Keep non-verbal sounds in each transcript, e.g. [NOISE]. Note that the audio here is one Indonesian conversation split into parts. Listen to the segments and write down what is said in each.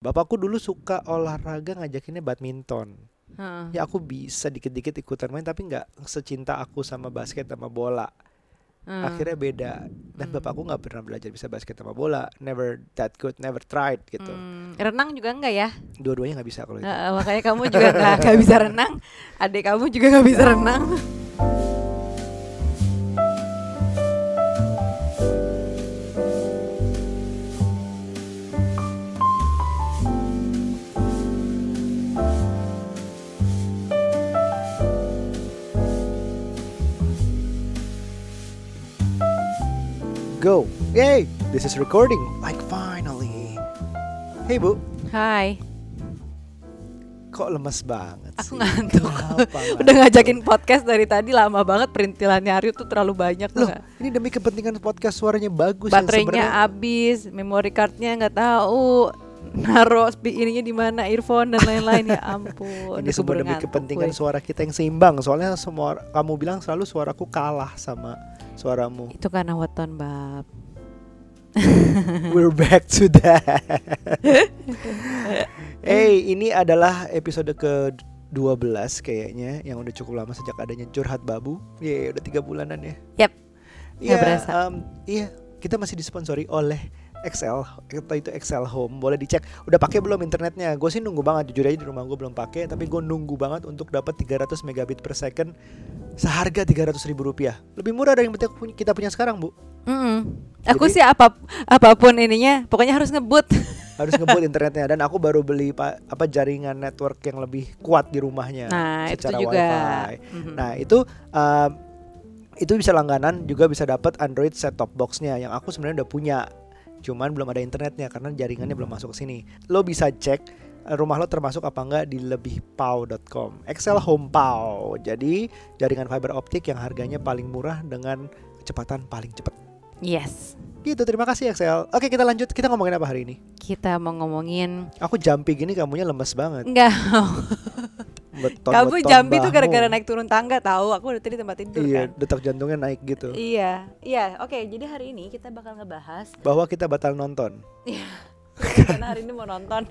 Bapakku dulu suka olahraga ngajakinnya badminton. Heeh. Ya aku bisa dikit-dikit ikutan main tapi nggak secinta aku sama basket sama bola. Hmm. Akhirnya beda. Dan Hmm. bapakku nggak pernah belajar bisa basket sama bola. Never that good, never tried gitu. Hmm, renang juga enggak ya? Dua-duanya nggak bisa kalau itu. Heeh, makanya kamu juga nggak nggak bisa renang. Adik kamu juga nggak bisa renang. This is recording. Like finally. Hey Bu, Hai, kok lemes banget aku sih? ngantuk. Kenapa Udah ngantuk? ngajakin podcast dari tadi lama banget perintilannya Aryo tuh terlalu banyak Loh, loh. ini demi kepentingan podcast suaranya bagus Baterainya habis, memory cardnya nggak tahu, spe- ininya di mana, earphone dan lain-lain ya ampun. Ini Aku semua demi ngantuk, kepentingan gue. suara kita yang seimbang. Soalnya semua kamu bilang selalu suaraku kalah sama suaramu. Itu karena weton bab. [LAUGHS] We're back to that. hey, ini adalah episode ke 12 kayaknya yang udah cukup lama sejak adanya curhat babu. Iya, udah tiga bulanan ya. Yap. Iya, berasa. em, iya, kita masih disponsori oleh Excel, atau itu Excel Home. Boleh dicek. Udah pakai belum internetnya? Gue sih nunggu banget. Jujur aja di rumah gue belum pakai, tapi gue nunggu banget untuk dapat 300 megabit per second seharga 300 ribu rupiah. Lebih murah dari yang kita kita punya sekarang, Bu. Mm-mm. Aku Jadi- sih apa apa pun ininya, pokoknya harus ngebut. [LAUGHS] Harus ngebut internetnya dan aku baru beli pa- apa jaringan network yang lebih kuat di rumahnya Nah, itu secara juga. wifi. Mhm. Nah, itu um, itu bisa langganan juga bisa dapat Android set top boxnya yang aku sebenarnya udah punya. Cuman belum ada internetnya karena jaringannya belum masuk ke sini. Lo bisa cek eh, rumah lo termasuk apa enggak di lebihpau.com. Excel Home Pau. Jadi jaringan fiber optik yang harganya paling murah dengan kecepatan paling cepat. Yes. Gitu, terima kasih Excel. Oke, kita lanjut. Kita ngomongin apa hari ini? Kita mau ngomongin Aku jumpy gini kamunya lemes banget. enggak. [LAUGHS] Beton, Kamu beton jambi tuh bahu. gara-gara naik turun tangga tahu. Aku udah tadi tempat tidur Iya, kan. detak jantungnya naik gitu. Iya, iya. Oke, jadi hari ini kita bakal ngebahas Bahwa kita batal nonton. rencana hari ini mau nonton.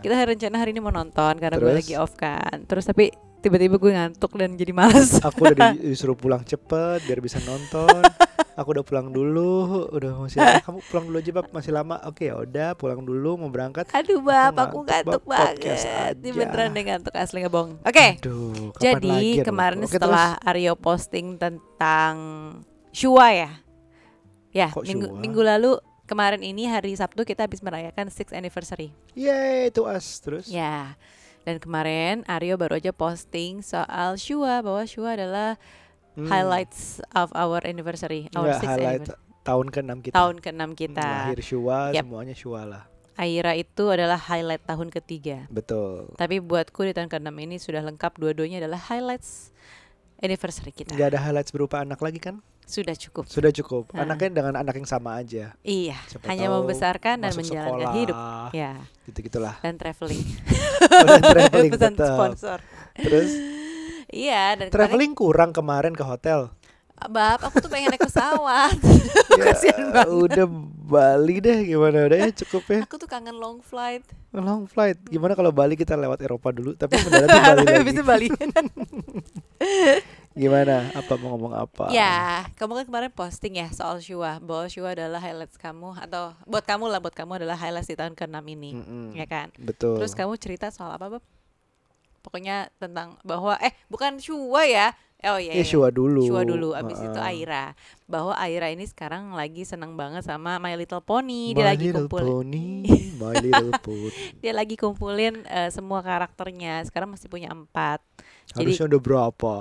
Kita hari rencana hari ini mau nonton karena gue lagi off kan. Terus tapi tiba-tiba gue ngantuk dan jadi malas. Aku udah di- [LAUGHS] disuruh pulang cepet biar bisa nonton. [LAUGHS] Aku udah pulang dulu, udah masih eh, kamu pulang dulu aja bab masih lama. Oke ya udah pulang dulu mau berangkat. Aduh bab, Aku ngantuk, banget. Ini beneran deh ngantuk asli nggak bohong. Oke, Aduh, kapan jadi lagi ya, kemarin? Oke, setelah Aryo posting tentang Shua ya, ya Kok minggu Shua? minggu lalu kemarin ini hari Sabtu kita habis merayakan 6th anniversary. Yeay, itu as terus. Ya. Dan kemarin Aryo baru aja posting soal Shua bahwa Shua adalah Hmm. highlights of our anniversary, our Nggak, sixth highlight anniversary. tahun ke-6 kita. Tahun ke-6 kita. Lahir Shua, Yap. semuanya Shua lah. Aira itu adalah highlight tahun ketiga. Betul. Tapi buatku di tahun ke-6 ini sudah lengkap dua-duanya adalah highlights anniversary kita. Nggak ada highlights berupa anak lagi kan? Sudah cukup. Sudah cukup. Ah. Anaknya dengan anak yang sama aja. Iya, Siapa hanya tahu membesarkan dan menjalankan sekolah, hidup. Ya, Gitu-gitulah. dan traveling. [LAUGHS] Oh, dan traveling [LAUGHS] Pesan sponsor. Terus Iya, dan kemarin traveling kurang kemarin ke hotel. Bab, aku tuh pengen naik pesawat. [LAUGHS] Ya, [LAUGHS] Kasian banget. udah Bali deh gimana udah ya cukup ya. Aku tuh kangen long flight. Long flight. Gimana kalau Bali kita lewat Eropa dulu tapi [LAUGHS] mendarat di Bali Tapi lagi. habis Bali. Gimana? Apa mau ngomong apa? ya, kamu kan kemarin posting ya soal Shua, bahwa Shua adalah highlights kamu atau buat kamu lah, buat kamu adalah highlights di tahun ke-6 ini. Mm-mm. Ya kan? Betul. Terus kamu cerita soal apa, Bob? Pokoknya tentang bahwa eh bukan Shua ya. Oh iya. Ya iya. Shua dulu. Shua dulu, abis itu Heeh. Aira. Bahwa Aira ini sekarang lagi seneng banget sama My Little Pony. My Dia lagi Little kumpul, Pony, [LAUGHS] My Little Pony. dia lagi kumpulin eh, semua karakternya. Sekarang masih punya empat. Jadi Harusnya udah berapa?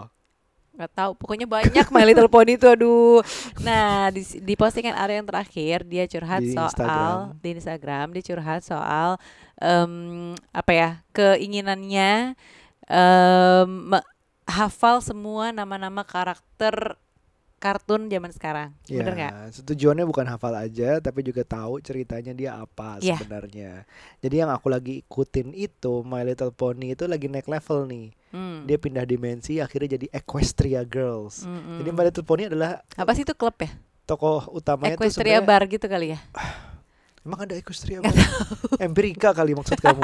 Nggak tahu pokoknya banyak My Little Pony itu aduh nah di, di postingan Arya yang terakhir dia curhat Di soal Instagram. di Instagram dia curhat soal em, apa ya keinginannya me- hafal semua nama-nama karakter kartun zaman sekarang bener nggak Ya, tujuannya bukan hafal aja, tapi juga tahu ceritanya dia apa Iya. sebenarnya. Jadi yang aku lagi ikutin itu My Little Pony itu lagi naik level nih. Hmm. Dia pindah dimensi, akhirnya jadi Equestria Girls. Mm-mm. Jadi My Little Pony adalah apa sih itu klub ya tokoh utamanya itu Equestria Bar gitu kali ya Emang ada Equestria apa? Empirika kali maksud kamu.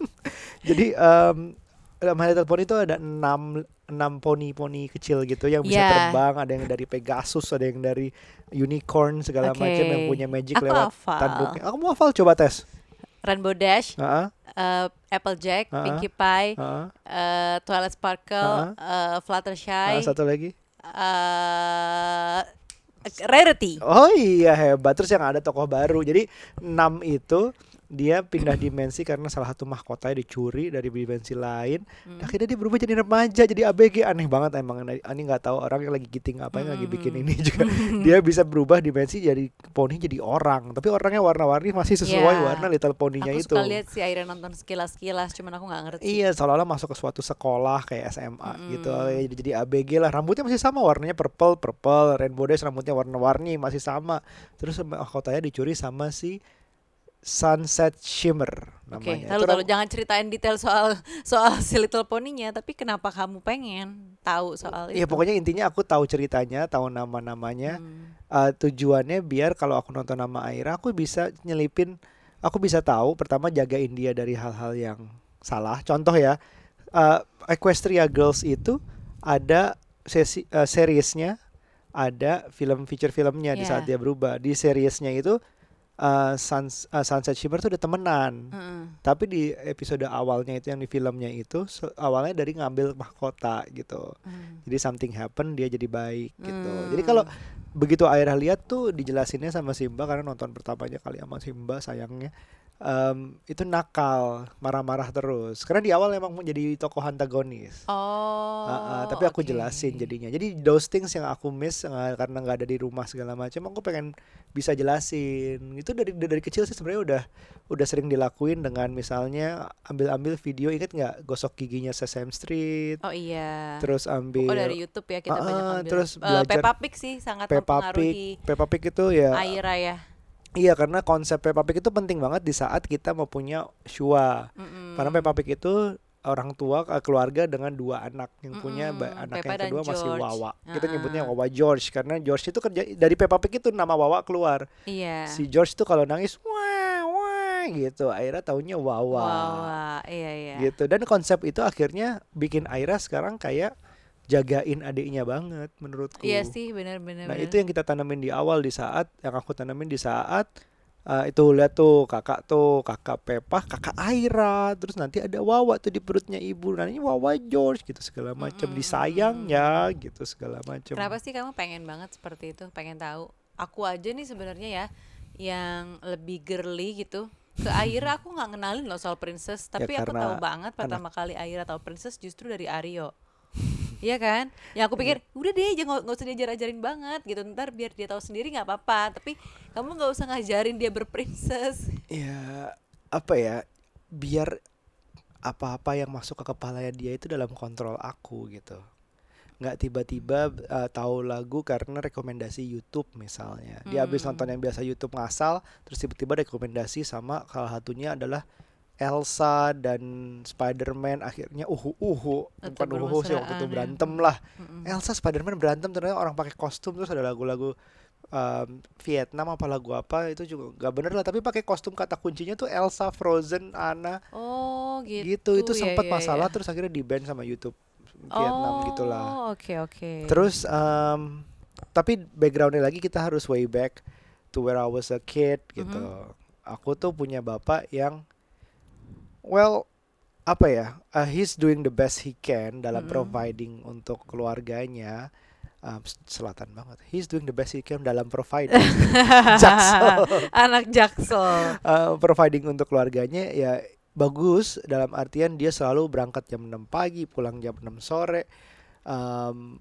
[LAUGHS] Jadi um, My Little Pony itu ada enam enam poni-poni kecil gitu yang bisa Yeah. terbang, ada yang dari Pegasus, ada yang dari unicorn segala Oke. macam yang punya magic Aku lewat hafal. tanduknya. Aku mau hafal coba tes. Rainbow Dash, Heeh, eh, Applejack, Ah, Pinkie Pie, heeh. eh, Twilight Sparkle, eh, Fluttershy, Ah, satu lagi. eh, Rarity. Oh iya hebat. Terus yang ada tokoh baru. Jadi enam itu dia pindah dimensi karena salah satu mahkotanya dicuri dari dimensi lain. Hmm. Akhirnya dia berubah jadi remaja, jadi ABG. Aneh banget emang. Ani nggak tahu orang yang lagi giting apa yang lagi bikin Hmm. ini juga. [LAUGHS] dia bisa berubah dimensi jadi poni jadi orang. Tapi orangnya warna-warni masih sesuai Ya. warna Little Pony-nya Aku itu. suka lihat si Aira nonton sekilas-sekilas, cuman aku nggak ngerti. Iya, seolah-olah masuk ke suatu sekolah kayak SMA gitu. Mm. Ya, Jadi ABG lah. Rambutnya masih sama, warnanya purple, purple. Rainbow Dash rambutnya warna-warni masih sama. Terus mahkotanya dicuri sama si Sunset Shimmer Oke, namanya. lalu lalu ram- jangan ceritain detail soal soal si Little Pony-nya, tapi kenapa kamu pengen tahu soal itu? Iya pokoknya intinya aku tahu ceritanya, tahu nama-namanya. Hmm. Eh, tujuannya biar kalau aku nonton nama Aira, aku bisa nyelipin, aku bisa tahu pertama jagain dia dari hal-hal yang salah. Contoh ya, eh, Equestria Girls itu ada sesi eh, seriesnya, ada film feature filmnya di Iya. saat dia berubah. Di seriesnya itu eh, Suns- eh, Sunset Shimmer tuh udah temenan. Heeh. Tapi di episode awalnya itu yang di filmnya itu awalnya dari ngambil mahkota gitu. Hmm. Jadi something happen dia jadi baik gitu. Hmm. Jadi kalau begitu Aira lihat tuh dijelasinnya sama Simba karena nonton pertamanya kali sama Simba sayangnya em, itu nakal, marah-marah terus. Karena di awal emang menjadi tokoh antagonis. Oh. Ah, ah, tapi aku oke. jelasin jadinya. Jadi those things yang aku miss eh, karena nggak ada di rumah segala macam, aku pengen bisa jelasin. Itu dari dari kecil sih sebenarnya udah udah sering dilakuin dengan misalnya ambil-ambil video inget nggak gosok giginya Sesame Street, Oh iya. terus ambil Oh dari YouTube ya kita Ah, banyak ambil. terus Eh, belajar Peppa Pig sih sangat Peppa Pig. Peppa Pig itu ya Aira ya. Iya karena konsep Peppa Pig itu penting banget di saat kita mau punya Shua. Mm-mm. Karena Peppa Pig itu orang tua eh, keluarga dengan dua anak yang punya ba- Mm-mm, anak yang kedua masih. Wawa. Kita Ah-ah. nyebutnya Wawa George karena George itu kerja dari Peppa Pig itu nama Wawa keluar. Iya. Si George tuh kalau nangis wah wah gitu. Aira taunya Wawa. Wah, iya iya. Gitu. Dan konsep itu akhirnya bikin Aira sekarang kayak jagain adiknya banget menurutku. Iya sih benar-benar. Nah itu yang kita tanamin di awal di saat yang aku tanamin di saat eh, itu lihat tuh kakak tuh kakak Pepah kakak Aira terus nanti ada Wawa tuh di perutnya ibu nanti Wawa George gitu segala macam Mm-mm, disayang ya gitu segala macam Kenapa sih kamu pengen banget seperti itu? Pengen tahu? Aku aja nih sebenarnya ya yang lebih girly gitu. Ke Aira aku nggak kenalin loh soal princess, [LAUGHS] tapi aku karena tahu banget pertama kali Aira tahu princess justru dari Aryo. Iya kan? Yang aku pikir udah deh jangan nggak usah diajar-ajarin banget gitu. Ntar biar dia tahu sendiri nggak apa-apa. Tapi kamu nggak usah ngajarin dia berprincess. ya apa ya biar apa-apa yang masuk ke kepalanya dia itu dalam kontrol aku gitu nggak tiba-tiba eh, tahu lagu karena rekomendasi YouTube misalnya dia habis Hmm. nonton yang biasa YouTube ngasal terus tiba-tiba rekomendasi sama salah satunya adalah Elsa dan Spider-Man akhirnya uhu uhu bukan uhu sih waktu itu ya. berantem lah Mm-mm. Elsa Spider-Man berantem ternyata orang pakai kostum terus ada lagu-lagu um, Vietnam apa lagu apa itu juga nggak bener lah tapi pakai kostum kata kuncinya tuh Elsa Frozen Anna Oh gitu. gitu itu ya, sempat ya, masalah ya. terus akhirnya di ban sama YouTube Vietnam oh, gitulah Oke oke. terus um, tapi backgroundnya lagi kita harus way back to where I was a kid gitu Mhm. aku tuh punya bapak yang well apa ya uh, he's doing the best he can dalam Mhm. providing untuk keluarganya. Um, selatan banget. He's doing the best he can dalam providing. [LAUGHS] Jaksel. Anak Jaksel. uh, providing untuk keluarganya ya bagus. Dalam artian dia selalu berangkat jam 6 pagi pulang jam 6 sore. Um,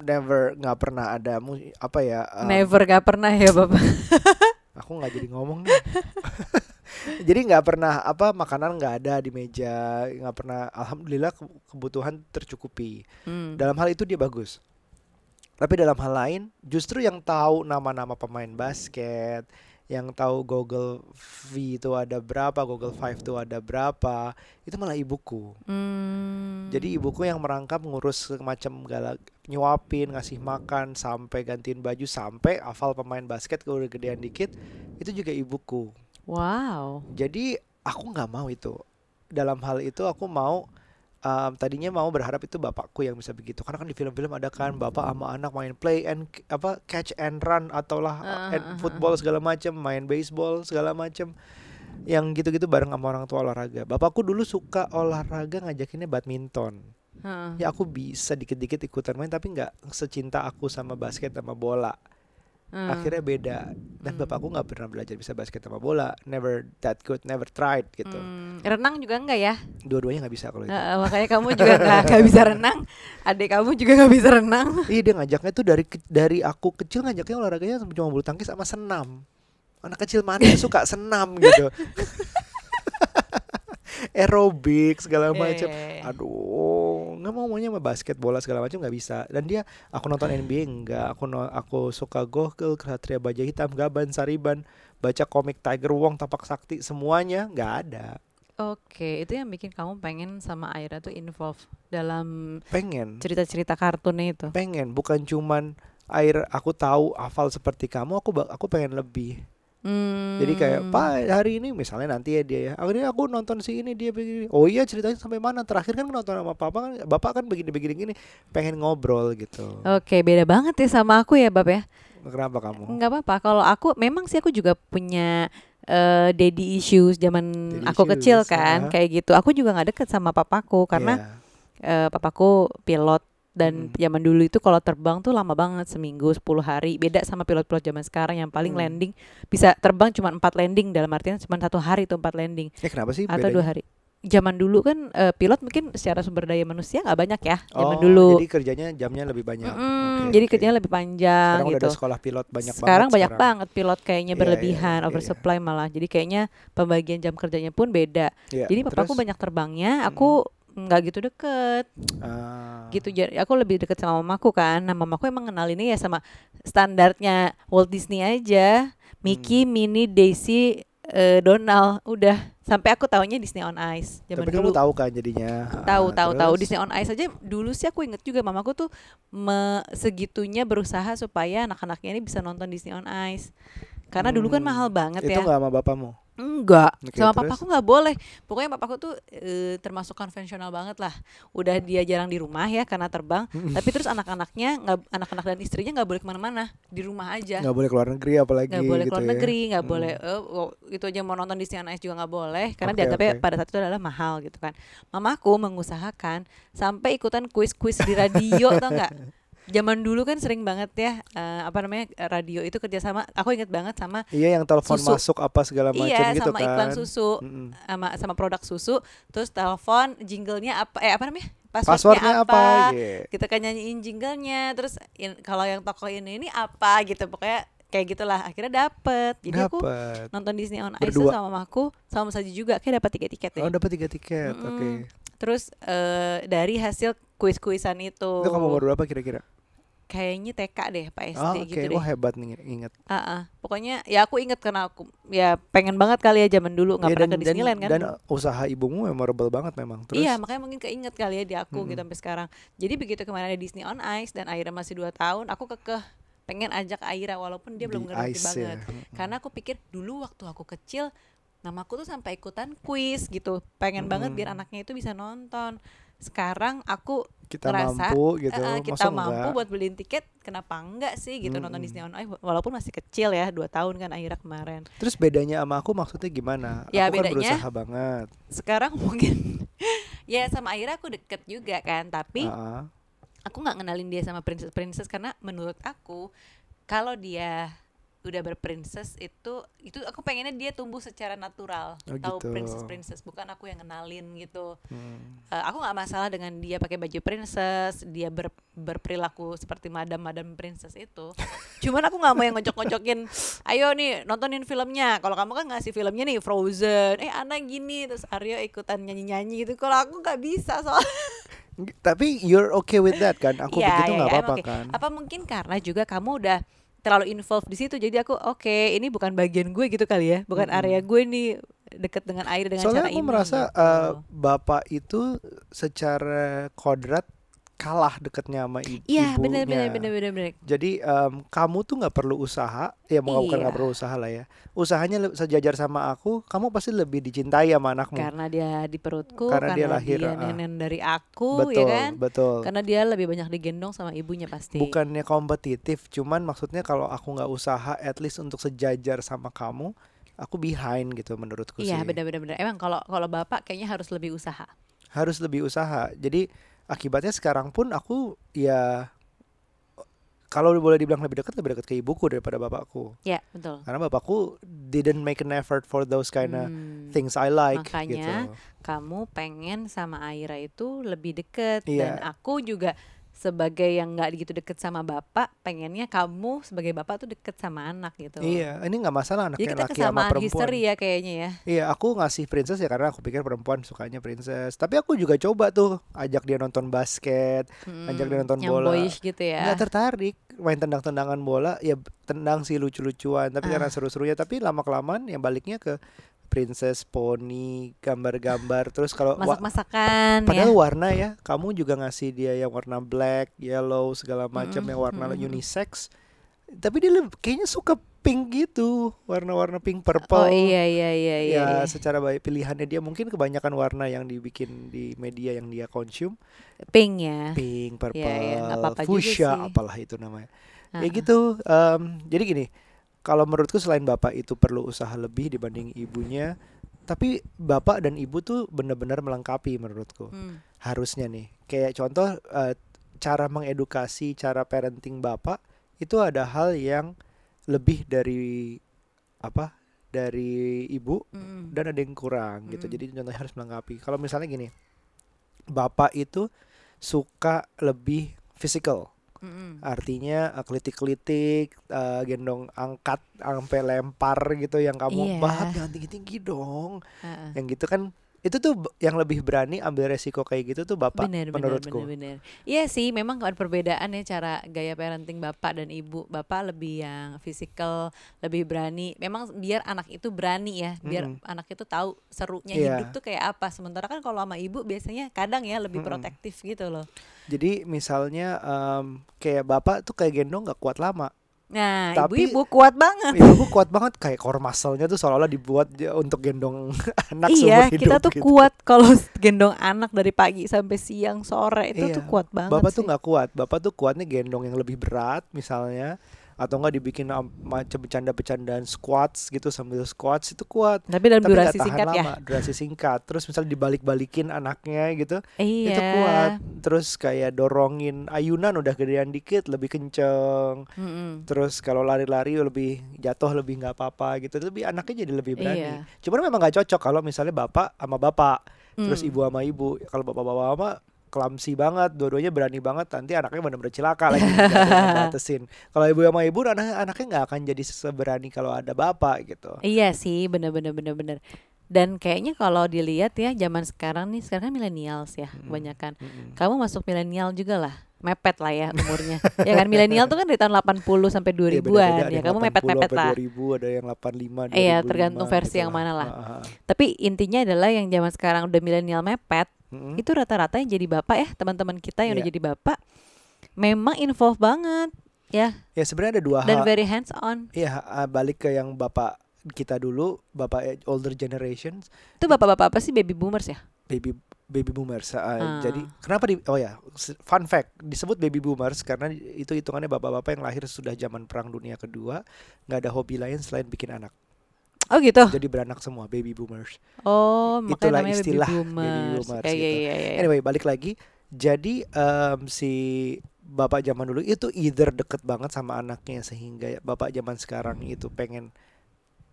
never nggak pernah ada apa ya um, Never gak pernah ya bapak. aku nggak jadi ngomong nih [LAUGHS] jadi nggak pernah apa makanan nggak ada di meja nggak pernah alhamdulillah ke- kebutuhan tercukupi Hmm. dalam hal itu dia bagus tapi dalam hal lain justru yang tahu nama-nama pemain basket yang tahu Google V itu ada berapa, Google Five itu ada berapa, itu malah ibuku. Hmm. Jadi ibuku yang merangkap ngurus macam galak nyuapin, ngasih makan, sampai gantiin baju, sampai hafal pemain basket kalau udah gedean dikit, itu juga ibuku. Wow. Jadi aku nggak mau itu. Dalam hal itu aku mau um, tadinya mau berharap itu bapakku yang bisa begitu karena kan di film-film ada kan bapak sama anak main play and apa catch and run ataulah Uh, uh, and uh, uh, football segala macam main baseball segala macam yang gitu-gitu bareng sama orang tua olahraga bapakku dulu suka olahraga ngajakinnya badminton Heeh. ya aku bisa dikit-dikit ikutan main tapi nggak secinta aku sama basket sama bola Hmm. akhirnya beda dan Hmm. bapakku nggak pernah belajar bisa basket sama bola never that good never tried gitu Hmm, renang juga enggak ya? dua-duanya nggak bisa kalau itu Heeh, makanya kamu juga nggak [LAUGHS] bisa renang. Adik kamu juga nggak bisa renang. Iya dia ngajaknya tuh dari dari aku kecil ngajaknya olahraganya cuma bulu tangkis sama senam. Anak kecil mana [LAUGHS] suka senam gitu. [LAUGHS] Aerobik segala macam. Eh. Aduh, nggak mau maunya sama basket bola segala macam nggak bisa. Dan dia aku nonton NBA enggak, aku no- aku suka Gokil, Ksatria Baja Hitam, Gaban, Sariban, baca komik Tiger Wong, Tapak Sakti semuanya nggak ada. Oke, itu yang bikin kamu pengen sama Aira tuh involve dalam Pengen, cerita-cerita kartunnya itu. pengen bukan cuman air aku tahu hafal seperti kamu, aku aku pengen lebih. Hmm. Jadi kayak Pak hari ini misalnya nanti ya dia ya akhirnya aku nonton si ini dia begini oh iya ceritanya sampai mana terakhir kan nonton sama papa kan bapak kan begini begini gini pengen ngobrol gitu Oke, beda banget ya sama aku ya, Bab ya. kenapa kamu Enggak apa-apa. Kalau aku memang sih aku juga punya eh, daddy issues zaman Daddy aku issues, kecil kan, ah. kayak gitu. Aku juga nggak deket sama papaku karena Iya. eh, papaku pilot dan Mm. zaman dulu itu kalau terbang tuh lama banget seminggu 10 hari. Beda sama pilot-pilot zaman sekarang yang paling Hmm. landing. Bisa terbang cuma empat landing dalam artian cuma satu hari itu empat landing. Eh kenapa sih atau bedanya? dua hari. Zaman dulu kan eh, pilot mungkin secara sumber daya manusia nggak banyak ya zaman oh, dulu. jadi kerjanya jamnya lebih banyak. Mm-mm, Oke, jadi oke. kerjanya lebih panjang sekarang udah gitu. ada sekolah pilot banyak sekarang banget banyak banget pilot kayaknya Iya, iya, berlebihan iya, iya. oversupply malah. Jadi kayaknya pembagian jam kerjanya pun beda. Iya, jadi papaku banyak terbangnya aku nggak gitu deket. Ah. gitu jadi aku lebih deket sama mamaku kan. Nah mamaku emang kenal ini ya sama standarnya Walt Disney aja. Mickey, Hmm. Minnie, Daisy, eh, Donald. Udah sampai aku taunya Disney on Ice zaman tapi dulu. kamu tahu kan jadinya. Tahu Ah, tahu tahu? Disney on Ice aja dulu sih aku inget juga mamaku tuh me- segitunya berusaha supaya anak-anaknya ini bisa nonton Disney on Ice. Karena dulu kan Hmm, mahal banget itu ya. nggak sama bapakmu Enggak, Oke, sama terus? papaku nggak boleh. Pokoknya papaku tuh eh, termasuk konvensional banget lah. Udah dia jarang di rumah ya karena terbang. Tapi terus anak-anaknya nggak, anak-anak dan istrinya nggak boleh ke mana-mana, di rumah aja. nggak boleh keluar negeri apalagi Nggak boleh gitu keluar ya. negeri, nggak Hmm. boleh. eh, oh, itu aja mau nonton on Ice juga nggak boleh karena Oke, dianggapnya oke. pada saat itu adalah mahal gitu kan. Mamaku mengusahakan sampai ikutan kuis-kuis di radio tau nggak? [LAUGHS] Zaman dulu kan sering banget ya eh, apa namanya radio itu kerjasama. Aku inget banget sama iya yang telepon Susu. masuk apa segala macam iya gitu sama kan iklan susu Mm-mm. sama sama produk susu terus telepon jinglenya apa eh apa namanya passwordnya, passwordnya apa, apa, Iya. kita kan nyanyiin jinglenya terus in- kalau yang tokoh ini ini apa gitu pokoknya kayak gitulah akhirnya dapet jadi aku Dapet. nonton Disney on Ice Berdua. sama mamaku sama saja juga kayak dapat tiket tiket Oh ya dapat tiga tiket, Mm-mm. oke. terus eh, dari hasil kuis-kuisan itu Itu kamu umur berapa kira-kira? Kayaknya TK deh Pak SD Oh, oke, gitu deh wah hebat nih inget. Ah, ah. pokoknya ya aku inget karena aku ya pengen banget kali ya zaman dulu nggak Iya, pernah dan, ke Disneyland dan, kan dan usaha ibumu memorable banget memang. Terus Iya makanya mungkin keinget kali ya di aku gitu Mm-mm. sampai sekarang. Jadi begitu kemarin ada Disney on Ice dan Aira masih 2 tahun, aku kekeh pengen ajak Aira walaupun dia belum ngerti ice banget. ya. Karena aku pikir dulu waktu aku kecil namaku tuh sampai ikutan kuis gitu. Pengen banget biar anaknya itu bisa nonton. Sekarang aku kita ngerasa, mampu gitu. eh, kita masa mampu enggak? buat beliin tiket, kenapa enggak sih gitu nonton Mm-mm. Disney on Ice walaupun masih kecil ya, 2 tahun kan Aira kemarin. Terus bedanya sama aku maksudnya gimana? Ya, aku kan bedanya- berusaha banget. Sekarang [LAUGHS] mungkin ya sama Aira aku deket juga kan, tapi ah. aku nggak ngenalin dia sama princess princess karena menurut aku kalau dia udah berprincess itu itu aku pengennya dia tumbuh secara natural Oh, tahu gitu. princess princess bukan aku yang ngenalin gitu Hmm. Eh, aku nggak masalah dengan dia pakai baju princess dia ber, berperilaku seperti madam madam princess itu [LAUGHS] cuman aku nggak mau yang ngocok-ngocokin ayo nih nontonin filmnya kalau kamu kan ngasih filmnya nih Frozen eh anak gini terus Aryo ikutan nyanyi-nyanyi gitu kalau aku nggak bisa soal [LAUGHS] Tapi you're okay with that kan? Aku Iya, begitu nggak iya, apa-apa oke. kan? Apa mungkin karena juga kamu udah terlalu involved di situ jadi aku oke ini bukan bagian gue gitu kali ya bukan Mm-mm. area gue nih deket dengan air dengan Soalnya cara aku ini merasa gitu. eh, bapak itu secara kodrat kalah deketnya sama i- iya benar benar benar benar Jadi em, kamu tuh nggak perlu usaha, ya mau bukan nggak Iya. perlu usaha lah ya. Usahanya sejajar sama aku, kamu pasti lebih dicintai sama anakmu. karena dia di perutku Karena dia lahir, dia ah. nenek dari aku betul, ya kan betul. karena dia lebih banyak digendong sama ibunya pasti Bukannya kompetitif, cuman maksudnya kalau aku nggak usaha, at least untuk sejajar sama kamu, aku behind gitu menurutku iya sih. benar benar benar emang kalau kalau bapak kayaknya harus lebih usaha Harus lebih usaha. Jadi akibatnya sekarang pun aku ya kalau boleh dibilang lebih dekat lebih dekat ke ibuku daripada bapakku. ya betul Karena bapakku didn't make an effort for those kind of Hmm. things I like Makanya, gitu. kamu pengen sama Aira itu lebih deket Iya. dan aku juga sebagai yang nggak gitu deket sama bapak pengennya kamu sebagai bapak tuh deket sama anak gitu Iya, ini nggak masalah jadi anaknya kita laki sama perempuan. history ya kayaknya ya Iya, aku ngasih princess ya karena aku pikir perempuan sukanya princess. Tapi aku juga coba tuh ajak dia nonton basket, ajak dia nonton yang bola. boyish gitu ya Nggak tertarik main tendang-tendangan bola, ya tendang sih lucu-lucuan. Tapi karena Ah. seru-serunya, tapi lama kelamaan yang baliknya ke princess, pony, gambar-gambar. Terus kalau wa- masak-masakan ya Padahal warna ya, kamu juga ngasih dia yang warna black, yellow, segala macam Mm-mm, yang warna mm-mm. unisex. Tapi dia lebih- kayaknya suka pink gitu, warna-warna pink purple. oh iya iya iya iya, ya iya. secara baik pilihannya dia mungkin kebanyakan warna yang dibikin di media yang dia consume pink ya pink, purple, Iya, iya, nggak apa-apa juga fuchsia, apalah itu namanya. Ya Ah, gitu. em, jadi gini, kalau menurutku selain bapak itu perlu usaha lebih dibanding ibunya, tapi bapak dan ibu tuh benar-benar melengkapi menurutku hmm. harusnya nih. Kayak contoh eh, cara mengedukasi, cara parenting bapak itu ada hal yang lebih dari apa? Dari ibu Mm-mm. dan ada yang kurang gitu. Mm. Jadi contohnya harus melengkapi. Kalau misalnya gini, bapak itu suka lebih physical. Mm-mm. Artinya eh, kelitik-kelitik, eh, gendong angkat sampai lempar gitu yang kamu Iya. bahas jangan tinggi-tinggi dong. Ah. Yang gitu kan itu tuh yang lebih berani ambil resiko kayak gitu tuh bapak bener, bener, menurutku. bener, bener. Iya sih, memang ada perbedaan ya cara gaya parenting bapak dan ibu. Bapak lebih yang physical, lebih berani. Memang biar anak itu berani ya, biar Mm-mm. anak itu tahu serunya Iya. hidup tuh kayak apa. Sementara kan kalau sama ibu biasanya kadang ya lebih Mm-mm. protektif gitu loh. Jadi misalnya em, kayak bapak tuh kayak gendong gak kuat lama. Nah, Tapi- ibu-ibu kuat banget. Ibu kuat banget kayak core muscle-nya tuh seolah-olah dibuat untuk gendong [LAUGHS] anak iya, seumur hidup kita tuh gitu. kuat kalau [LAUGHS] gendong anak dari pagi sampai siang sore itu Iya. tuh kuat banget. Bapak tuh sih. nggak kuat. Bapak tuh kuatnya gendong yang lebih berat misalnya atau enggak dibikin am- macam bercanda-bercandaan squats gitu sambil squats itu kuat. Tapi dalam Tapi durasi tahan singkat ya. lama, durasi singkat. Terus misalnya dibalik-balikin anaknya gitu, Iya. itu kuat. Terus kayak dorongin ayunan udah gedean dikit lebih kenceng. Mm-mm. Terus kalau lari-lari lebih jatuh lebih nggak apa-apa gitu. Lebih anaknya jadi lebih berani. Iya. Cuman memang nggak cocok kalau misalnya bapak sama bapak, terus Hmm. ibu sama ibu. Kalau bapak-bapak sama kelamsi banget, dua-duanya berani banget. Nanti anaknya benar-benar cilaka lagi [LAUGHS] batasin. Kalau ibu sama ibu, anak anaknya nggak akan jadi seberani kalau ada bapak gitu. Iya sih, bener-bener bener-bener. Dan kayaknya kalau dilihat ya zaman sekarang nih, sekarang kan millennials ya Mm-mm. kebanyakan. Mm-mm. Kamu masuk milenial juga lah, mepet lah ya umurnya. ya kan milenial tuh kan dari tahun 80 sampai Iya, 2000-an beda-beda, ada ya. yang Kamu 80 mepet-mepet lah. 2000, ada yang 85, 2005. Iya, tergantung versi gitu yang mana lah. Ah, ah, ah. Tapi intinya adalah yang zaman sekarang udah milenial mepet, Mm-mm. itu rata-rata yang jadi bapak ya, teman-teman kita yang udah Iya. jadi bapak memang involve banget ya Ya sebenarnya ada dua dan hal. very hands on. Iya, balik ke yang bapak kita dulu, bapak eh, older generations, Itu bapak-bapak apa sih baby boomers ya? baby baby boomers. Ah, Ah. Jadi kenapa di oh ya fun fact disebut baby boomers karena itu hitungannya bapak-bapak yang lahir sudah zaman perang dunia kedua nggak ada hobi lain selain bikin anak. Oh gitu. Jadi beranak semua baby boomers. Oh, Itulah istilah baby baby boomers. boomers Iya, iya, gitu. iya, iya. Anyway balik lagi. Jadi em, si bapak zaman dulu itu either deket banget sama anaknya sehingga bapak zaman sekarang itu pengen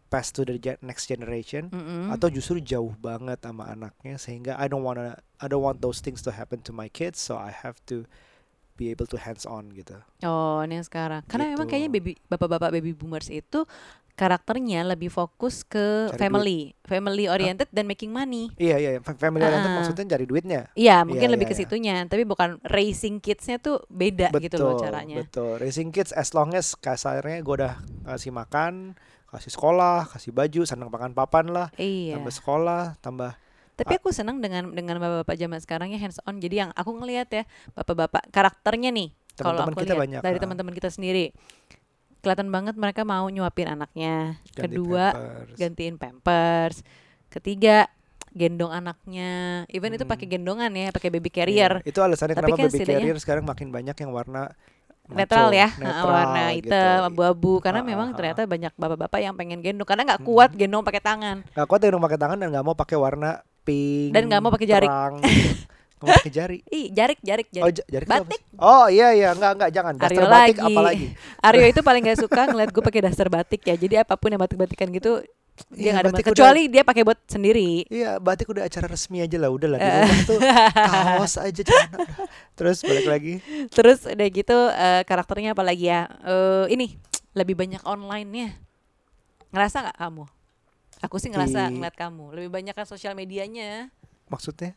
pass to the next generation Mm-mm. atau justru jauh banget sama anaknya sehingga I don't wanna I don't want those things to happen to my kids so I have to be able to hands on gitu. Oh, ini yang sekarang. Karena memang Gitu. kayaknya baby bapak-bapak baby boomers itu karakternya lebih fokus ke Cari family, family oriented dan making money. Iya iya, fa- family oriented Ah. maksudnya cari duitnya. Iya, mungkin Iya, lebih iya, ke iya. situnya, tapi bukan raising kidsnya tuh beda gitu loh caranya. Betul. Raising kids as long as kasarnya gue udah kasih makan, kasih sekolah, kasih baju, senang makan papan lah, Iya. tambah sekolah, tambah Tapi aku senang dengan dengan bapak-bapak zaman sekarang ya hands on. Jadi yang aku ngelihat ya bapak-bapak karakternya nih. Kalau aku kita lihat banyak, dari ah. teman-teman kita sendiri, kelihatan banget mereka mau nyuapin anaknya. ganti Kedua pampers. gantiin pampers. Ketiga gendong anaknya. Even itu Hmm. pakai gendongan ya, pakai baby Iya, carrier. Itu alasannya Tapi kenapa kan baby carrier sekarang makin banyak yang warna netral ya [LAUGHS] netral warna gitu. hitam abu-abu karena Ah, memang ah, ah. ternyata banyak bapak-bapak yang pengen gendong karena nggak kuat Hmm. gendong pakai tangan Gak kuat gendong pakai tangan dan nggak mau pakai warna pink Dan nggak mau pakai jarik. terang, [LAUGHS] mau pakai jari. [LAUGHS] ih jarik jarik Oh, jarik ja- jarik Batik. Oh iya iya, enggak enggak jangan. Aryo Daster batik lagi. apalagi. [LAUGHS] Aryo itu paling gak suka ngeliat gue pakai daster batik ya jadi apa pun yang batik-batikan gitu dia nggak ada batik masalah. udah- kecuali dia pakai buat sendiri Iya, batik udah acara resmi aja lah, udah lah. Di Eh. rumah tuh [LAUGHS] kaos aja celana. udah. Terus balik lagi. terus udah gitu eh, karakternya apa lagi ya Eh, ini lebih banyak online nya ngerasa nggak kamu aku sih ngerasa Di- ngeliat kamu lebih banyak kan sosial medianya Maksudnya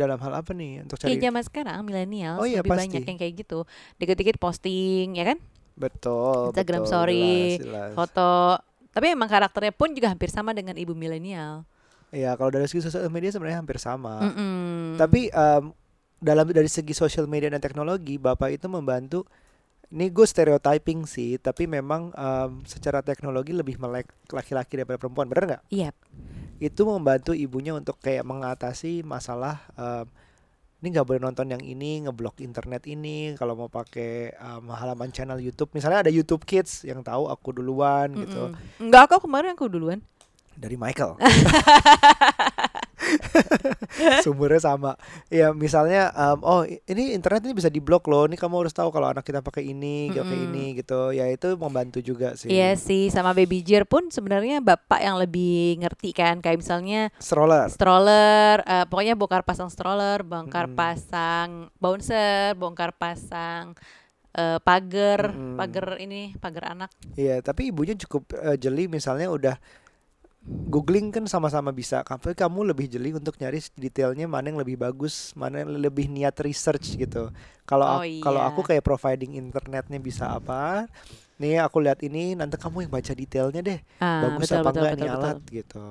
dalam hal apa nih untuk Iya cari? zaman sekarang milenial Oh iya, lebih pasti. banyak yang kayak gitu dikit-dikit posting ya kan Betul. Instagram betul, story, jelas, jelas. foto tapi emang karakternya pun juga hampir sama dengan ibu milenial Iya, kalau dari segi sosial media sebenarnya hampir sama. Mm-mm. Tapi em, dalam dari segi sosial media dan teknologi, Bapak itu membantu ini gue stereotyping sih, tapi memang em, secara teknologi lebih melek laki-laki daripada perempuan, bener nggak? iya Itu membantu ibunya untuk kayak mengatasi masalah em, ini nggak boleh nonton yang ini, ngeblok internet ini. Kalau mau pakai em, halaman channel YouTube, misalnya ada YouTube Kids yang tahu aku duluan gitu Mm-mm. enggak kok kemarin aku duluan dari Michael. [LAUGHS] [LAUGHS] Sumbernya sama. Ya misalnya, em, oh ini internet ini bisa diblok loh. Ini kamu harus tahu kalau anak kita pakai ini, pakai Mm-mm. ini gitu. Ya itu membantu juga sih. Iya sih sama baby Jir pun sebenarnya bapak yang lebih ngerti kan kayak misalnya Stroller. stroller eh, pokoknya bongkar pasang stroller bongkar Mm-mm. pasang bouncer bongkar pasang eh, pagar Mm-mm. pagar ini pagar anak Iya, tapi ibunya cukup eh, jeli misalnya udah googling kan sama-sama bisa. Tapi kamu lebih jeli untuk nyari detailnya mana yang lebih bagus, mana yang lebih niat research gitu. Kalau Oh, ak- kalau iya. aku kayak providing internetnya bisa apa? Nih aku lihat ini, nanti kamu yang baca detailnya deh. ah, bagus betul, apa betul, enggak betul, nih betul. alat gitu.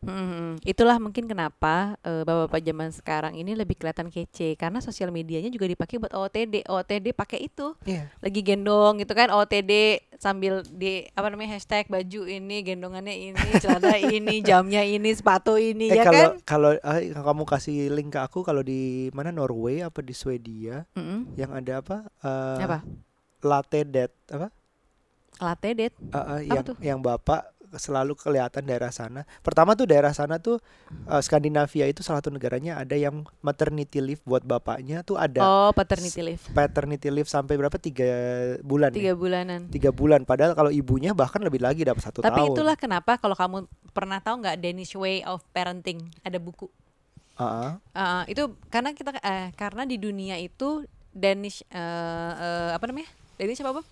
Mm-mm. Itulah mungkin kenapa eh, bapak-bapak zaman sekarang ini lebih kelihatan kece karena sosial medianya juga dipakai buat OOTD. OOTD pakai itu Iya. lagi gendong gitu kan OOTD sambil di apa namanya hashtag baju ini gendongannya ini [LAUGHS] celana ini jamnya ini sepatu ini Eh ya kalau kan? kalau eh, kamu kasih link ke aku kalau di mana Norway apa di Swedia Mm-mm. yang ada apa? Eh, Apa? Latte death apa? Latte date. Eh, eh, Apa yang tuh? yang bapak selalu kelihatan daerah sana. Pertama tuh daerah sana tuh eh, Skandinavia itu salah satu negaranya ada yang maternity leave buat bapaknya tuh ada Oh, paternity leave. paternity leave sampai berapa tiga bulan Tiga ya? bulanan. tiga bulan padahal kalau ibunya bahkan lebih lagi dapat satu Tapi tahun itulah kenapa kalau kamu pernah tahu nggak Danish Way of Parenting ada buku. Heeh. Uh, itu karena kita eh, karena di dunia itu Danish eh, eh, apa namanya? Danish apa? apa?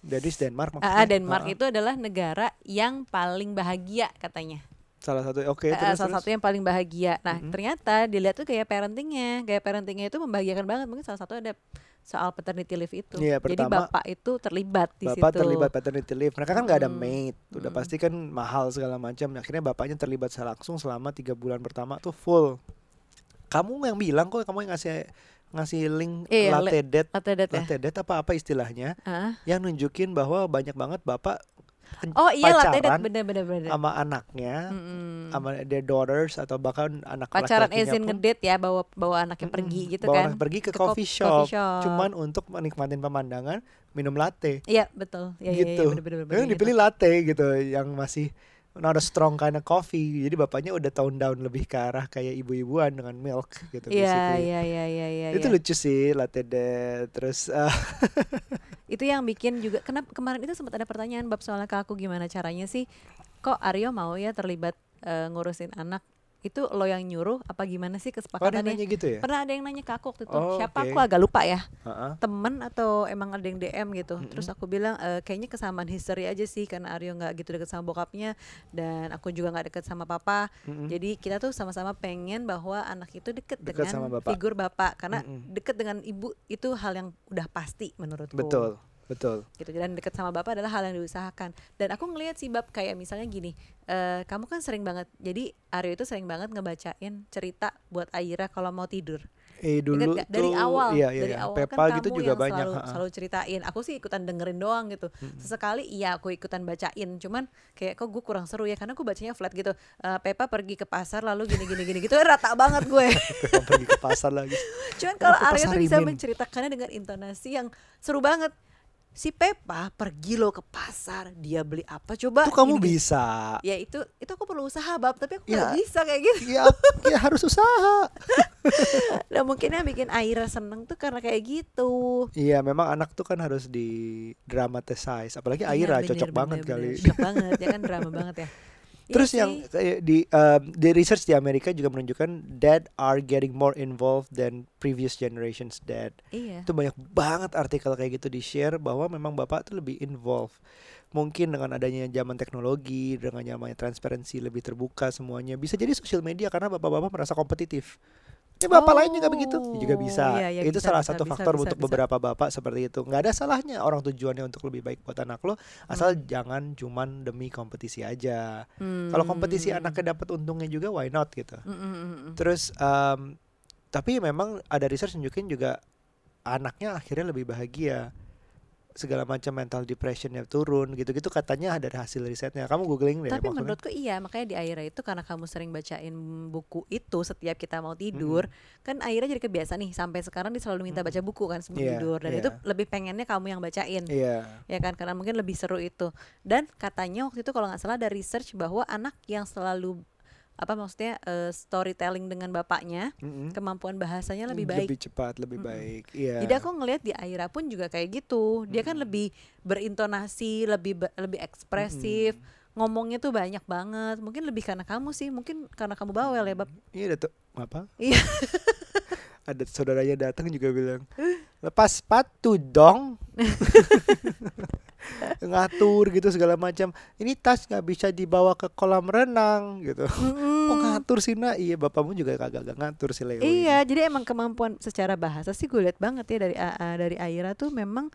Dari Denmark Ah, maksudnya Denmark Heeh. itu adalah negara yang paling bahagia katanya. salah satu oke Eh, terus, salah terus. satu yang paling bahagia. Nah, Mm-mm. ternyata dilihat tuh gaya parentingnya, gaya parentingnya itu membahagiakan banget. Mungkin salah satu ada soal paternity leave itu. Iya, Jadi pertama, bapak itu terlibat di Bapak situ. terlibat paternity leave. Mereka kan nggak ada Mm. maid, udah Mm. pasti kan mahal segala macam. Akhirnya bapaknya terlibat langsung selama tiga bulan pertama tuh full. Kamu yang bilang kok, kamu yang ngasih ngasih link Iya, latte death, Latte date ya. latte death apa apa istilahnya, Ah. yang nunjukin bahwa banyak banget bapak Oh iya latte pacaran bener-bener bener. sama anaknya, Mm-mm. sama their daughters atau bahkan anak Pacaran izin pun, ngedate ya bawa bawa anaknya mm-mm, pergi gitu bawa kan. anak pergi ke, Ke coffee, shop, coffee shop. cuman untuk menikmatin pemandangan, minum latte. Iya betul. Ya, ya, gitu. ya, bener, bener, bener, Yang gitu. dipilih latte gitu, yang masih not a strong kind of coffee. Jadi bapaknya udah tone down lebih ke arah kayak ibu-ibuan dengan milk gitu Iya basically. iya iya iya iya. Itu iya. lucu sih latte de terus eh, [LAUGHS] Itu yang bikin juga kenapa kemarin itu sempat ada pertanyaan bab soalnya ke aku gimana caranya sih kok Aryo mau ya terlibat eh, ngurusin anak itu lo yang nyuruh apa gimana sih Oh, ada yang kesepakatannya nanya gitu ya? pernah ada yang nanya ke aku waktu itu Oh, siapa oke. aku agak lupa ya Heeh. temen atau emang ada yang DM gitu terus aku bilang "Eh, kayaknya kesamaan history aja sih karena Aryo nggak gitu deket sama bokapnya dan aku juga nggak deket sama papa Mm-mm. jadi kita tuh sama-sama pengen bahwa anak itu deket, Deket dengan sama bapak. figur bapak karena Mm-mm. deket dengan ibu itu hal yang udah pasti menurutku Betul, betul. gitu. Dan deket sama bapak adalah hal yang diusahakan. Dan aku ngelihat sih bab kayak misalnya gini eh kamu kan sering banget jadi Aryo itu sering banget ngebacain cerita buat Aira kalau mau tidur. Eh Ingat dulu nggak? dari tuh, awal iya, iya, dari iya. awal Pepa kan gitu kamu juga yang banyak. selalu, selalu ceritain. Aku sih ikutan dengerin doang gitu. Sesekali iya aku ikutan bacain. Cuman kayak kok gue kurang seru ya karena aku bacanya flat gitu. Eh, Pepa pergi ke pasar lalu gini gini gini gitu. Rata banget gue. [LAUGHS] Pepa pergi ke pasar lagi. cuman kalau Arya tuh bisa menceritakannya dengan intonasi yang seru banget si Pepa pergi lo ke pasar dia beli apa coba Itu kamu Gini-gini. bisa. ya itu itu aku perlu usaha bab tapi aku Ya. bisa kayak gitu Ya, ya [LAUGHS] harus usaha. [LAUGHS] nah mungkin yang bikin Aira seneng tuh karena kayak gitu Iya, memang anak tuh kan harus di dramatize. Apalagi Iya, Aira bener, cocok bener, banget bener. kali. Cocok banget ya kan drama [LAUGHS] banget ya. Iya Terus yang di um, di research di Amerika juga menunjukkan dad are getting more involved than previous generations dad. iya. Itu banyak banget artikel kayak gitu di share bahwa memang bapak tuh lebih involved. Mungkin dengan adanya zaman teknologi, dengan namanya transparansi lebih terbuka semuanya. Bisa jadi sosial media karena bapak-bapak merasa kompetitif. Ini bapak lain juga begitu, Ya juga Oh, bisa. iya, iya, itu bisa, salah bisa, satu bisa, faktor bisa, untuk bisa. beberapa bapak seperti itu. nggak ada salahnya orang tujuannya untuk lebih baik buat anak lo, asal Hmm. jangan cuman demi kompetisi aja. Kalau kompetisi Hmm. anaknya dapat untungnya juga, why not gitu. Mm, mm, mm, mm. Terus em, tapi memang ada research nunjukin juga anaknya akhirnya lebih bahagia. Segala macam mental depressionnya turun gitu-gitu katanya dari hasil risetnya. Kamu googling deh Tapi maksudnya. menurutku iya, makanya di Aira itu karena kamu sering bacain buku itu setiap kita mau tidur, kan Aira jadi kebiasa nih sampai sekarang dia selalu minta baca buku kan sebelum Iya, tidur dan iya. itu lebih pengennya kamu yang bacain. Iya. ya kan karena mungkin lebih seru itu dan katanya waktu itu kalau nggak salah ada research bahwa anak yang selalu apa maksudnya eh, storytelling dengan bapaknya Mm-mm. kemampuan bahasanya lebih baik Lebih cepat, lebih Mm-mm. baik. Iya. jadi aku ngelihat di Aira pun juga kayak gitu dia kan lebih berintonasi lebih lebih ekspresif ngomongnya tuh banyak banget mungkin lebih karena kamu sih mungkin karena kamu bawel ya bab Iya, Datuk. Apa? Iya. [LAUGHS] Ada saudaranya datang juga bilang, "Lepas sepatu dong." [LAUGHS] ngatur gitu segala macam. Ini tas nggak bisa dibawa ke kolam renang gitu. [LAUGHS] Oh ngatur sih nak, iya bapakmu juga kagak ngatur sih Leo. ini. Iya, jadi emang kemampuan secara bahasa sih gue lihat banget ya dari AA dari Aira tuh memang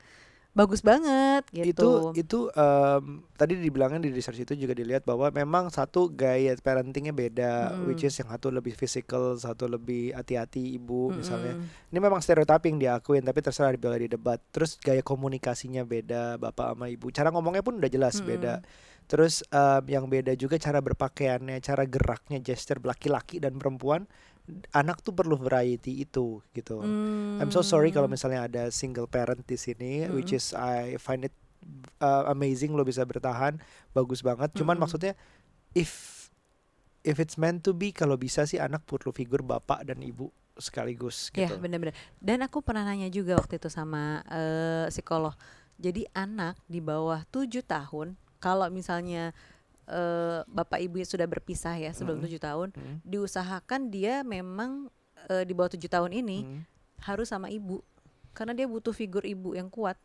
bagus banget itu gitu. itu em, tadi dibilangnya di research itu juga dilihat bahwa memang satu gaya parentingnya beda Mm-mm. which is yang satu lebih physical satu lebih hati-hati ibu misalnya Mm-mm. ini memang stereotyping diakuin tapi terserah dibilang di debat terus gaya komunikasinya beda bapak sama ibu cara ngomongnya pun udah jelas Mm-mm. beda terus em, yang beda juga cara berpakaiannya cara geraknya gesture laki-laki dan perempuan anak tuh perlu variety itu gitu I'm so sorry kalau Hmm. misalnya ada single parent di sini, which Mm-mm. is I find it uh, amazing lo bisa bertahan, bagus banget. Cuman Mm-mm. maksudnya if if it's meant to be, kalau bisa sih anak perlu figur bapak dan ibu sekaligus Ya gitu. benar-benar. Dan aku pernah nanya juga waktu itu sama eh, psikolog. Jadi anak di bawah tujuh tahun, kalau misalnya eh, bapak ibunya sudah berpisah ya sebelum Mm. tujuh tahun, Hmm. diusahakan dia memang eh, di bawah tujuh tahun ini Hmm. harus sama ibu, karena dia butuh figur ibu yang kuat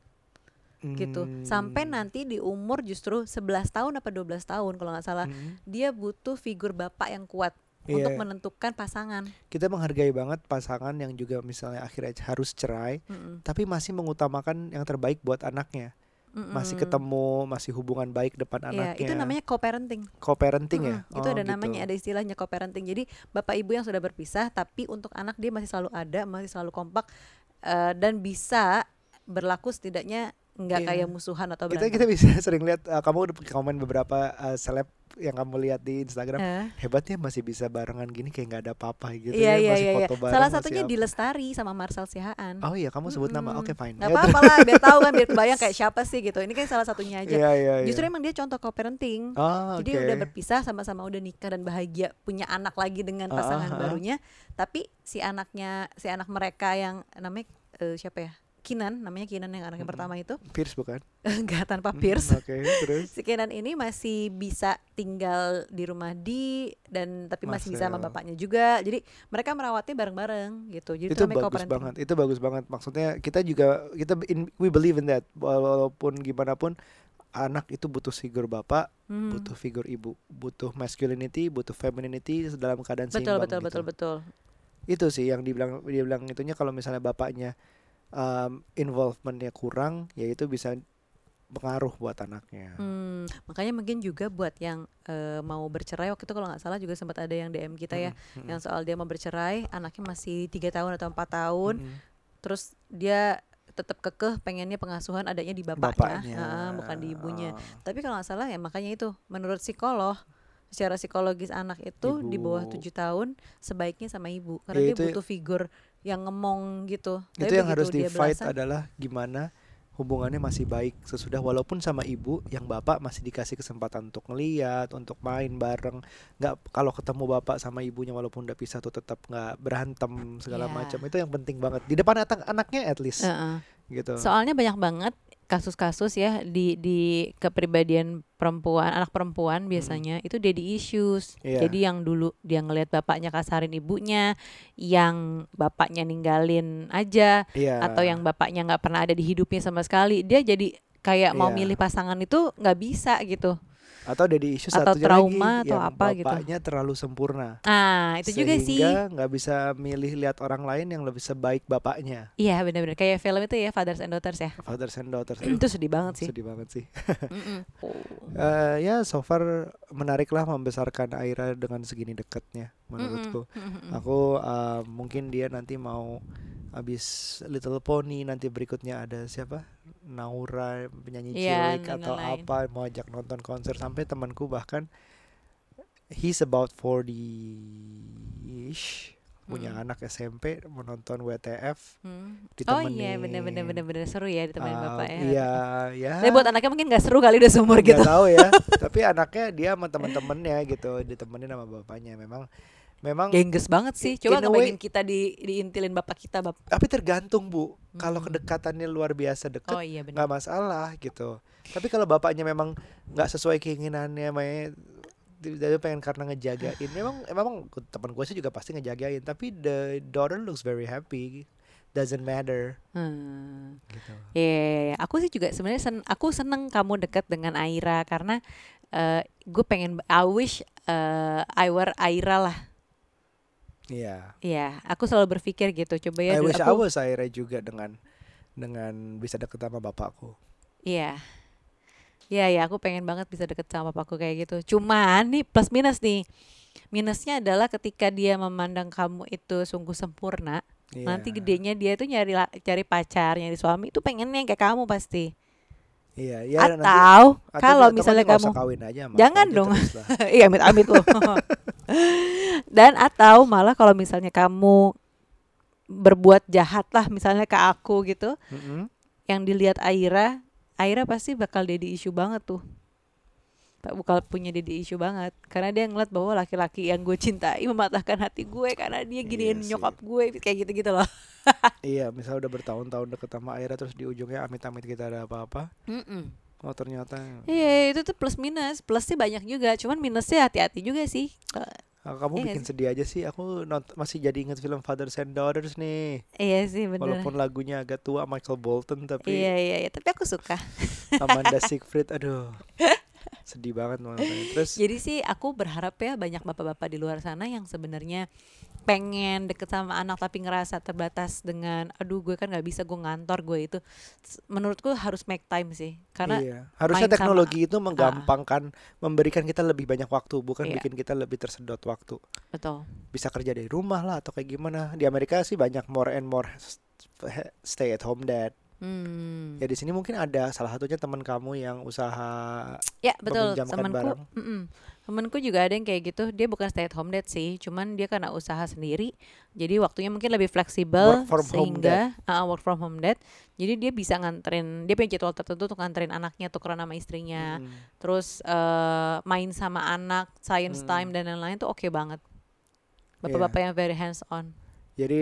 gitu. Hmm. Sampai nanti di umur justru 11 tahun apa 12 tahun kalau nggak salah, Hmm. dia butuh figur bapak yang kuat untuk Iya. menentukan pasangan. Kita menghargai banget pasangan yang juga misalnya akhirnya harus cerai, Mm-mm. tapi masih mengutamakan yang terbaik buat anaknya. Masih Mm-mm. ketemu, masih hubungan baik depan Iya, anaknya. itu namanya co-parenting. co-parenting ya. Mm-mm, Itu Oh, ada gitu. namanya, ada istilahnya co-parenting. Jadi bapak ibu yang sudah berpisah, tapi untuk anak dia masih selalu ada, masih selalu kompak eh, dan bisa berlaku setidaknya nggak Iya. kayak musuhan atau kita berantem. kita bisa [LAUGHS] sering lihat uh, kamu udah komen beberapa uh, seleb yang kamu lihat di Instagram Eh, hebatnya masih bisa barengan gini kayak nggak ada apa-apa gitu iya ya iya masih iya. iya. foto bareng Salah satunya di Lestari sama Marcel Sihaan. oh iya kamu sebut nama Mm-mm. oke fine Nggak Ya, apa-apa lah, biar tahu kan, biar kebayang kayak siapa sih gitu. Ini kan salah satunya aja. iya iya iya Justru emang dia contoh co-parenting. oh, Jadi oke. udah berpisah sama-sama udah nikah dan bahagia punya anak lagi dengan Ah, pasangan ah, ah. barunya. Tapi si anaknya si anak mereka yang namanya eh, siapa ya? Kinan namanya Kinan yang anak yang Mm-mm. pertama itu [LAUGHS] Pierce bukan? [LAUGHS] enggak tanpa Pierce Oke, terus [LAUGHS] si Kenan ini masih bisa tinggal di rumah di dan tapi masih bisa sama Marcel. bapaknya juga jadi mereka merawatnya bareng-bareng gitu jadi itu bagus banget. Itu bagus banget. Maksudnya kita juga kita in, we believe in that. Walaupun gimana pun anak itu butuh figur bapak, Hmm. butuh figur ibu, butuh masculinity, butuh femininity dalam keadaan betul seimbang betul gitu. betul betul itu sih yang dibilang dia bilang itunya kalau misalnya bapaknya um, involvementnya kurang ya itu bisa pengaruh buat anaknya. Hmm, makanya mungkin juga buat yang eh, mau bercerai waktu itu kalau nggak salah juga sempat ada yang DM kita ya Mm-mm, yang soal dia mau bercerai anaknya masih tiga tahun atau empat tahun mm-mm. terus dia tetap kekeh pengennya pengasuhan adanya di bapaknya, bapaknya. Ah, bukan di ibunya. Ah, Tapi kalau nggak salah ya makanya itu menurut psikolog secara psikologis anak itu di bawah Ibu. tujuh tahun sebaiknya sama ibu karena Ya, dia butuh figur yang ngemong gitu. itu yang harus di fight belasan, adalah gimana hubungannya masih baik sesudah walaupun sama ibu yang bapak masih dikasih kesempatan untuk ngeliat untuk main bareng nggak kalau ketemu bapak sama ibunya walaupun udah pisah tuh tetap nggak berantem segala Iya. macam itu yang penting banget di depan anak anaknya at least Heeh. gitu Soalnya banyak banget kasus-kasus ya di di kepribadian perempuan anak perempuan biasanya itu daddy issues. Iya. Jadi yang dulu dia ngelihat bapaknya kasarin ibunya, yang bapaknya ninggalin aja iya atau yang bapaknya nggak pernah ada di hidupnya sama sekali, dia jadi kayak mau Iya. milih pasangan itu nggak bisa gitu. Atau daddy issue atau satunya trauma lagi atau yang apa gitu. bapaknya terlalu sempurna Ah, itu juga sih. sehingga nggak bisa milih lihat orang lain yang lebih sebaik bapaknya Iya, benar-benar kayak film itu ya Fathers and Daughters ya. fathers and daughters itu sedih banget sih. sedih banget sih Mm-mm. [LAUGHS] Eh, ya so far menarik lah membesarkan Aira dengan segini dekatnya menurutku aku eh, mungkin dia nanti mau habis Little Pony nanti berikutnya ada siapa Naura penyanyi Iya, cilik atau lain-lain. apa mau ajak nonton konser sampai temanku bahkan he's about 40 ish punya Mm. anak SMP menonton WTF Hmm. Oh ditemenin iya, benar-benar benar-benar seru ya ditemenin Ah, bapak ya. iya ya Tapi buat anaknya mungkin nggak seru kali udah seumur gitu. tahu ya [LAUGHS] tapi anaknya dia sama temen-temennya gitu ditemenin sama bapaknya memang memang Gengges banget sih. Coba in a ngebayangin kita di diintilin bapak kita, Bap. tapi tergantung bu kalau Hmm. kedekatannya luar biasa deket Oh iya nggak masalah gitu tapi kalau bapaknya memang nggak sesuai keinginannya makanya dia pengen karena ngejagain memang memang teman gue sih juga pasti ngejagain tapi the daughter looks very happy doesn't matter Hmm. gitu Iya, iya, iya. aku sih juga sebenarnya sen aku seneng kamu dekat dengan Aira karena eh gue pengen I wish eh, I were Aira lah. Iya Iya, aku selalu berpikir gitu. Coba ya I wish I aku was Aira juga dengan dengan bisa deket sama bapakku Iya. Iya ya, aku pengen banget bisa deket sama papaku kayak gitu. Cuman nih plus minus nih. Minusnya adalah ketika dia memandang kamu itu sungguh sempurna, Iya. nanti gedenya dia tuh nyari cari pacar, nyari suami itu pengennya yang kayak kamu pasti. iya iya nanti- atau atau- kalau misalnya kamu kawin aja sama Jangan dong. [LAUGHS] iya amit-amit loh. [LAUGHS] Dan atau malah kalau misalnya kamu berbuat jahat lah misalnya ke aku gitu, Mm-mm. yang dilihat Aira, Aira pasti bakal jadi isu banget tuh. Tak bakal punya jadi isu banget karena dia ngeliat bahwa laki-laki yang gue cintai mematahkan hati gue karena dia giniin Iya nyokap gue kayak gitu-gitu loh. Iya, misal udah bertahun-tahun deket sama Aira terus di ujungnya amit-amit kita ada apa-apa. Oh ternyata Iya itu tuh plus minus, plusnya banyak juga, cuman minusnya hati-hati juga sih. Ah, kamu Iya bikin sedih aja sih. Aku nont- masih jadi inget film Fathers and Daughters nih. Iya sih bener. Walaupun lagunya agak tua Michael Bolton tapi Iya iya iya, tapi aku suka. Amanda Seyfried aduh. [LAUGHS] [LAUGHS] Sedih banget nontonnya. Terus Jadi sih aku berharap ya banyak bapak-bapak di luar sana yang sebenarnya pengen deket sama anak tapi ngerasa terbatas dengan aduh gue kan nggak bisa gue ngantor gue itu menurutku harus make time sih karena iya. harusnya main sama- teknologi itu menggampangkan memberikan kita lebih banyak waktu, bukan Iya. bikin kita lebih tersedot waktu. betul Bisa kerja dari rumah lah atau kayak gimana. Di Amerika sih banyak more and more stay at home dad. Hmm. Ya di sini mungkin ada salah satunya teman kamu yang usaha ya betul meminjamkan temanku barang. mm-mm. temanku juga ada yang kayak gitu dia bukan stay at home dad sih cuman dia karena usaha sendiri jadi waktunya mungkin lebih fleksibel home sehingga ah, work from home dad jadi dia bisa nganterin dia punya jadwal tertentu untuk nganterin anaknya tukeran sama istrinya Mm. terus eh, main sama anak science Hmm. time dan lain-lain tuh oke banget bapak-bapak yang very hands on Jadi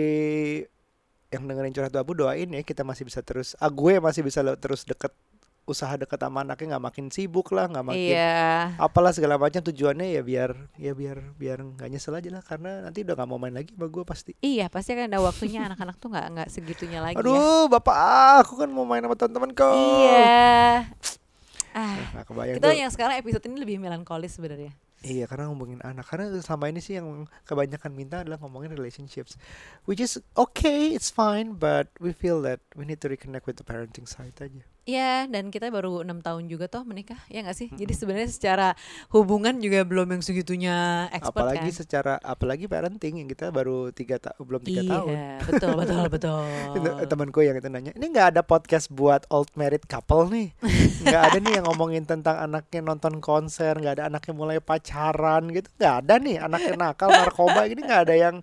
yang dengerin curhat abu doain ya kita masih bisa terus ah gue masih bisa terus deket usaha deket sama anaknya nggak makin sibuk lah nggak makin Iya. apalah segala macam tujuannya ya biar ya biar biar nggak nyesel aja lah karena nanti udah nggak mau main lagi sama gue pasti Iya, pasti kan ada waktunya anak-anak tuh nggak nggak segitunya lagi ya. aduh bapak aku kan mau main sama teman-teman kok Iya. Ah, Nah, kita tuh. yang sekarang episode ini lebih melankolis sebenarnya. Iya karena ngomongin anak. Karena selama ini sih yang kebanyakan minta adalah ngomongin relationships. Which is okay, it's fine But we feel that we need to reconnect with the parenting side aja Iya, dan kita baru enam tahun juga toh menikah, ya nggak sih? Jadi sebenarnya secara hubungan juga belum yang segitunya expert Apalagi kan? secara Apalagi parenting yang kita baru tiga ta belum tiga iya, tahun betul, betul, [LAUGHS] betul. Itu Temanku yang itu nanya Ini nggak ada podcast buat old married couple nih nggak ada nih yang ngomongin tentang anaknya nonton konser nggak ada anaknya mulai pacaran gitu nggak ada nih anaknya nakal narkoba gini nggak ada yang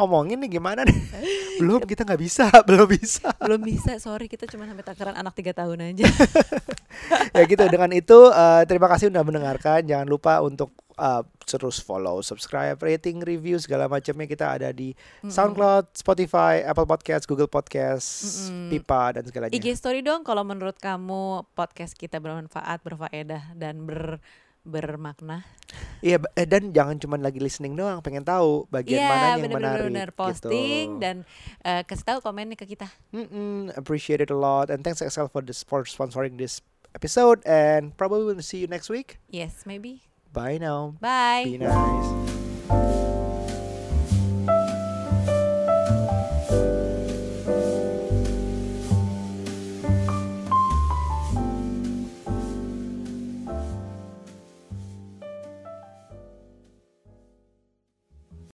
ngomongin nih gimana nih [LAUGHS] belum kita nggak bisa [LAUGHS] belum bisa belum bisa, sorry kita cuma sampai takaran anak tiga tahun aja. [LAUGHS] ya gitu dengan itu eh, terima kasih udah mendengarkan. Jangan lupa untuk eh, terus follow subscribe rating review segala macamnya. Kita ada di SoundCloud Spotify Apple Podcast Google Podcast Mm-mm. Pipa dan segalanya IG story dong kalau menurut kamu podcast kita bermanfaat, berfaedah dan ber bermakna. iya eh, dan jangan cuma lagi listening doang pengen tahu bagian Iya, mana yang bener-bener menarik bener. posting gitu. dan eh, kasih tahu komennya ke kita. Mm-mm, appreciate it a lot and thanks XL for this for sponsoring this episode and probably we'll see you next week Yes, maybe. bye now Bye. be nice